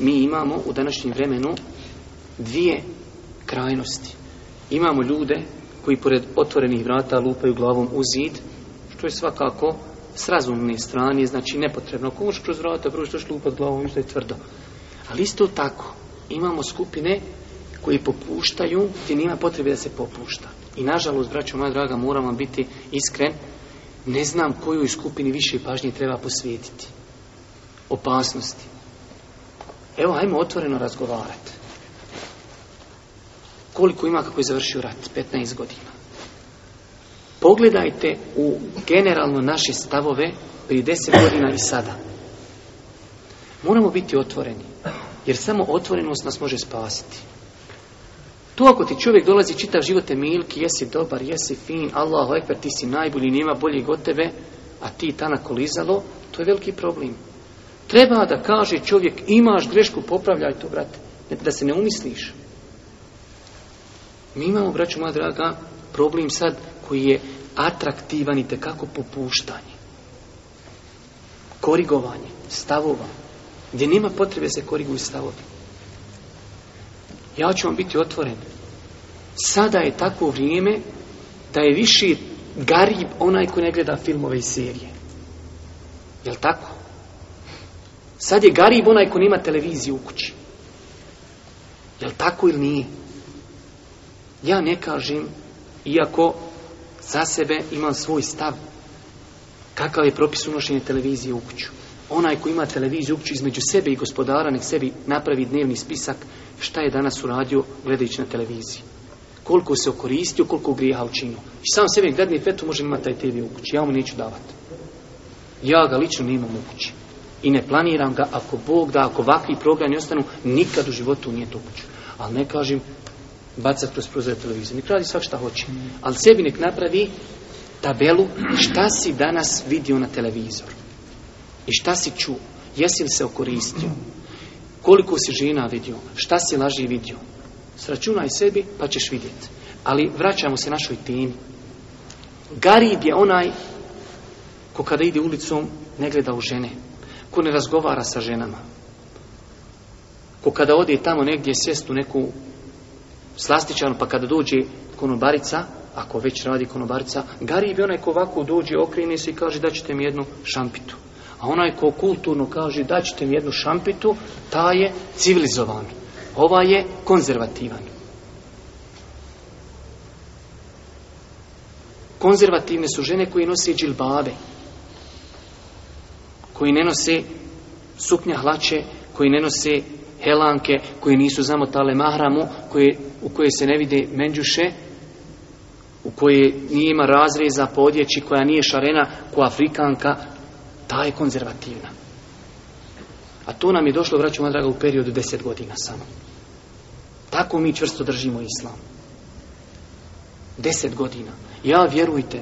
mi imamo u današnjem vremenu dvije krajnosti. Imamo ljude koji pored otvorenih vrata lupaju glavom u zid, što je svakako s razumne strane, znači nepotrebno. Ako možeš kroz vrata, prvo što lupa glavom, što je tvrdo. Ali isto tako, imamo skupine koji popuštaju, gdje nema potrebe da se popušta. I nažalost, braćo moja draga, vam biti iskren, ne znam koju skupini više pažnje treba posvetiti. Opasnosti, Evo, ajmo otvoreno razgovarati. Koliko ima kako je završio rat? 15 godina. Pogledajte u generalno naše stavove prije 10 godina i sada. Moramo biti otvoreni. Jer samo otvorenost nas može spasiti. Tu ako ti čovjek dolazi čitav život emilki, milki, jesi dobar, jesi fin, Allahu ekber, ti si najbolji, nema boljeg od tebe, a ti tana kolizalo, to je veliki problem. Treba da kaže čovjek, imaš grešku, popravljaj to, brate. Da se ne umisliš. Mi imamo, braću moja draga, problem sad koji je atraktivan i tekako popuštanje. Korigovanje stavova. Gdje nema potrebe se koriguju stavovi. Ja ću vam biti otvoren. Sada je tako vrijeme da je viši garib onaj ko ne gleda filmove i serije. Jel tako? Sad je garib onaj ko nema televiziju u kući. li tako ili nije? Ja ne kažem, iako za sebe imam svoj stav. Kakav je propis unošenja televizije u kuću? Onaj ko ima televiziju u kuću između sebe i gospodara, nek sebi napravi dnevni spisak šta je danas uradio gledajući na televiziji. Koliko se okoristio, koliko grija učinio. I sam sebi gledni fetu može imati taj TV u kući. Ja mu neću davati. Ja ga lično nemam u kući. I ne planiram ga ako Bog da, ako ovakvi programi ostanu, nikad u životu nije to kuću. Ali ne kažem, bacat kroz prozor televizije. Nek radi sva šta hoće. Ali sebi nek napravi tabelu šta si danas vidio na televizoru. I šta si čuo. Jesi li se okoristio? Koliko si žena vidio? Šta si laži vidio? Sračunaj sebi pa ćeš vidjeti. Ali vraćamo se našoj temi. Garib je onaj ko kada ide ulicom ne gleda u žene ne razgovara sa ženama. Ko kada ode tamo negdje sjest u neku slastičanu pa kada dođe konobarica, ako već radi konobarica, bi onaj ko ovako dođe, okreni se i kaže da ćete mi jednu šampitu. A onaj ko kulturno kaže da ćete mi jednu šampitu, ta je civilizovan. Ova je konzervativan. Konzervativne su žene koje nose džilbabe, koji ne nose suknja hlače, koji ne nose helanke, koji nisu zamotale mahramu, u koje se ne vide menđuše, u koje nije ima razreza po odjeći, koja nije šarena, koja afrikanka, ta je konzervativna. A to nam je došlo, vraćamo draga, u periodu deset godina samo. Tako mi čvrsto držimo islam. Deset godina. Ja, vjerujte,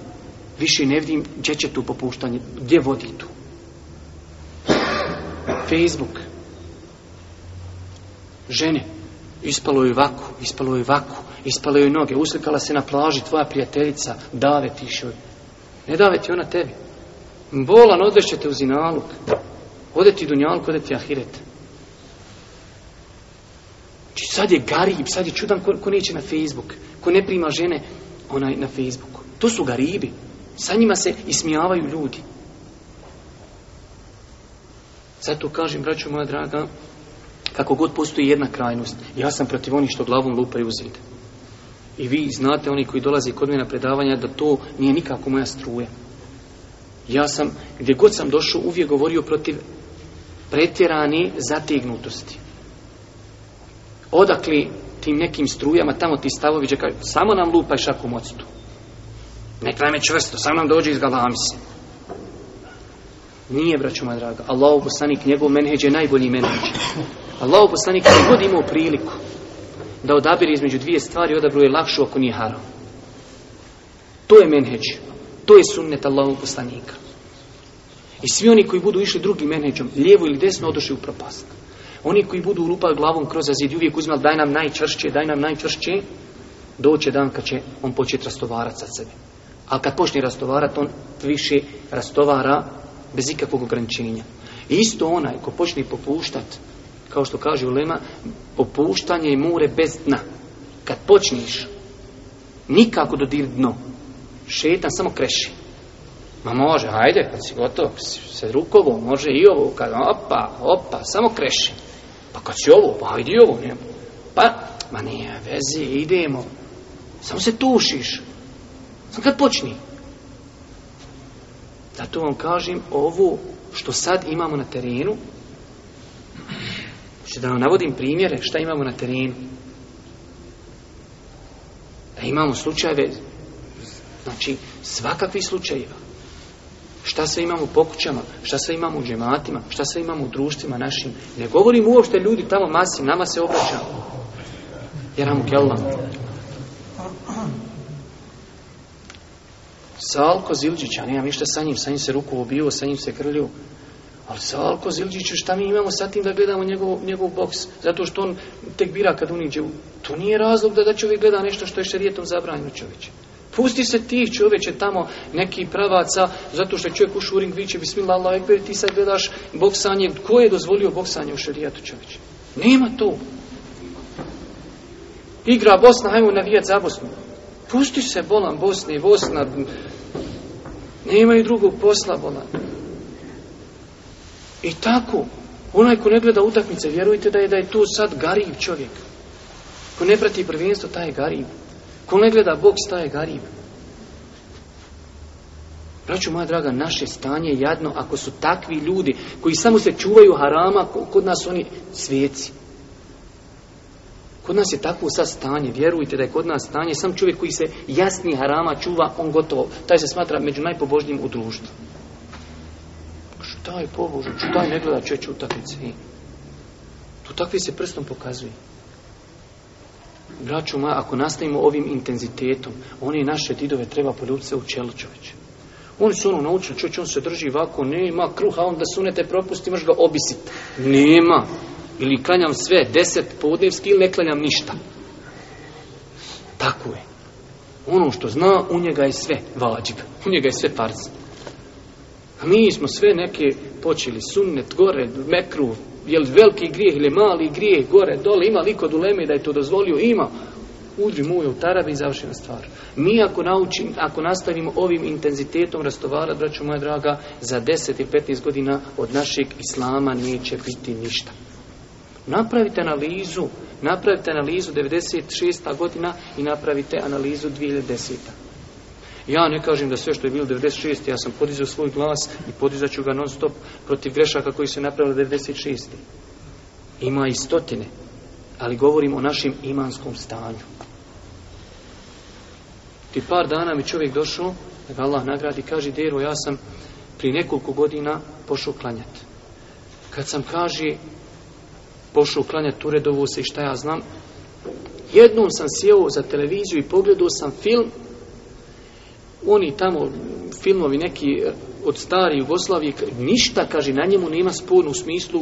više ne vidim gdje će tu popuštanje, gdje vodi tu. Facebook. Žene, ispalo je vaku, ispalo je vaku, ispalo je noge, uslikala se na plaži tvoja prijateljica, dave tišoj. Ne dave ti ona tebi. Bolan, će te u zinalog. Ode ti dunjalog, ode ti ahiret. Či znači, sad je garib, sad je čudan ko, neće na Facebook, ko ne prima žene, onaj na Facebooku. To su garibi. Sa njima se ismijavaju ljudi. Zato kažem, braću moja draga, kako god postoji jedna krajnost, ja sam protiv onih što glavom lupaju u zid. I vi znate, oni koji dolazi kod mene na predavanja, da to nije nikako moja struja. Ja sam, gdje god sam došao, uvijek govorio protiv pretjerani zatignutosti. Odakli tim nekim strujama, tamo ti stavovi kažu, samo nam lupaj šakom odstu. Nekaj nam čvrsto, samo nam dođe iz se. Nije, braćo moja draga. Allahu poslanik, njegov menheđ je najbolji menheđ. Allahu poslanik je god imao priliku da odabire između dvije stvari, je lakšu ako nije haram. To je menheđ. To je sunnet Allahu poslanika. I svi oni koji budu išli drugim menheđom, lijevo ili desno, odošli u propast. Oni koji budu ulupali glavom kroz zid i uvijek uzmali daj nam najčršće, daj nam najčršće, doće dan kad će on početi rastovarati sa sebe. A kad počne rastovarati, on više rastovara bez ikakvog ograničenja. I isto onaj ko počne popuštat, kao što kaže lema, popuštanje i more bez dna. Kad počneš, nikako dodir dno. Šetan samo kreši. Ma može, ajde, kad si gotovo se rukovo, može i ovo, kad opa, opa, samo kreši. Pa kad si ovo, pa hajde i ovo, Pa, ma nije, vezi, idemo. Samo se tušiš. Samo kad počni. Zato vam kažem ovo što sad imamo na terenu, što znači da vam navodim primjere šta imamo na terenu. Da imamo slučajeve, znači svakakvih slučajeva. Šta sve imamo u pokućama, šta sve imamo u džematima, šta sve imamo u društvima našim. Ne govorim uopšte ljudi tamo masi, nama se obraćamo. Jer nam Salko ja nemam ništa sa njim, sa njim se ruku obio, sa njim se krlju. Ali Salko Zilđiću, šta mi imamo sa tim da gledamo njegov, njegov boks? Zato što on tek bira kad uniđe. To nije razlog da, da čovjek gleda nešto što je šerijetom zabranjeno čovječe. Pusti se tih čovječe tamo neki pravaca, zato što čovjek u šuring viće, bismillah, Allah, ekber, ti sad gledaš boksanje. Ko je dozvolio boksanje u šerijatu čovječe? Nema to. Igra Bosna, hajmo navijat za Bosnu. Pusti se bolan Bosni i Bosna. Nemaju drugog posla bolan. I tako, onaj ko ne gleda utakmice, vjerujte da je da je tu sad garib čovjek. Ko ne prati prvenstvo, taj je garib. Ko ne gleda boks, taj je garib. Braću moja draga, naše stanje je jadno ako su takvi ljudi koji samo se čuvaju harama, kod nas oni svijeci. Kod nas je takvo sad stanje, vjerujte da je kod nas stanje, sam čovjek koji se jasni harama čuva, on gotovo, taj se smatra među najpobožnijim u društvu. Šta je pobožno, šta ne gleda čovječe utakmice? Tu takvi se prstom pokazuju. Gračuma moja, ako nastavimo ovim intenzitetom, oni naše didove treba poljubiti se u čelu čovječe. Oni su ono naučili, čovječ, on se drži ovako, nema kruha, onda sunete propusti, možeš ga obisiti. Nema. Ili klanjam sve deset podnevski ili ne klanjam ništa. Tako je. Ono što zna, u njega je sve vađib. U njega je sve farz. A mi smo sve neke počeli sunnet, gore, mekru, je li veliki grijeh ili mali grijeh, gore, dole, ima li kod uleme da je to dozvolio? Ima. Uđi moj u tarabi i završena stvar. Mi ako, naučim, ako nastavimo ovim intenzitetom rastovara, braću moja draga, za deset i 15 godina od našeg islama neće biti ništa. Napravite analizu, napravite analizu 96. godina i napravite analizu 2010. Ja ne kažem da sve što je bilo 96. ja sam podizao svoj glas i podizat ću ga non stop protiv grešaka koji se napravili 96. Ima i stotine, ali govorim o našem imanskom stanju. ti par dana mi čovjek došao, da ga Allah nagradi, kaže, Dero, ja sam prije nekoliko godina pošao klanjati. Kad sam, kaže, pošao klanjati uredovu se i šta ja znam. Jednom sam sjeo za televiziju i pogledao sam film. Oni tamo filmovi neki od stari Jugoslavije, ništa, kaže, na njemu nema spornu u smislu,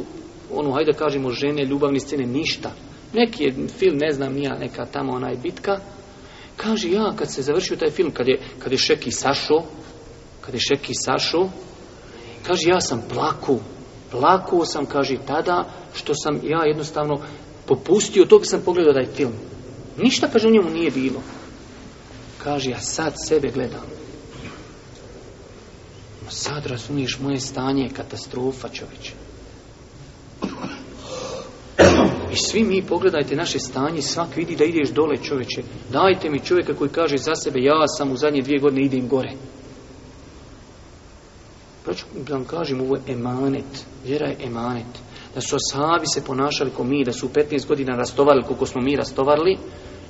ono, hajde kažemo, žene, ljubavne scene, ništa. Neki je film, ne znam, ja neka tamo onaj bitka. Kaže, ja, kad se završio taj film, kad je, kad je Šeki Sašo, kad je Šeki Sašo, kaže, ja sam plaku, plakuo sam, kaže, tada što sam ja jednostavno popustio, to sam pogledao taj film. Ništa, kaže, u njemu nije bilo. Kaže, ja sad sebe gledam. Sad razumiješ moje stanje je katastrofa, čovječe. I svi mi pogledajte naše stanje, svak vidi da ideš dole čovječe. Dajte mi čovjeka koji kaže za sebe, ja sam u zadnje dvije godine idem gore da vam kažem, ovo je emanet. Vjera je emanet. Da su ashabi se ponašali ko mi, da su u 15 godina rastovali koliko smo mi rastovarili,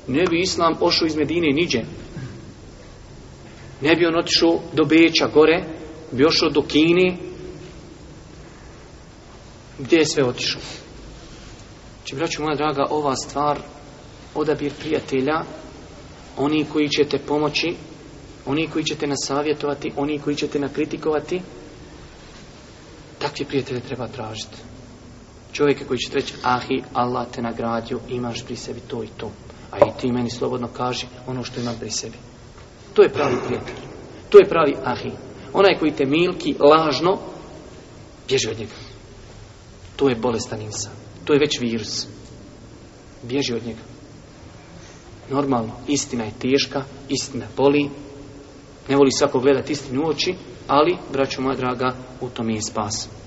ne bi Islam ošao iz Medine niđe. Ne bi on otišao do Beća gore, bi ošao do Kine. Gdje je sve otišao? znači braću moja draga, ova stvar, odabir prijatelja, oni koji ćete pomoći, oni koji ćete nas nasavjetovati, oni koji ćete te nakritikovati, Takvi prijatelje treba tražiti. čovjek koji će reći, ahi, Allah te nagradio, imaš pri sebi to i to. A i ti meni slobodno kaži ono što imam pri sebi. To je pravi prijatelj. To je pravi ahi. Onaj koji te milki lažno, bježi od njega. To je bolestan insan. To je već virus. Bježi od njega. Normalno, istina je teška, istina boli. Ne voli svako gledati istinu u oči, ali, braću moja draga, u tom je spas.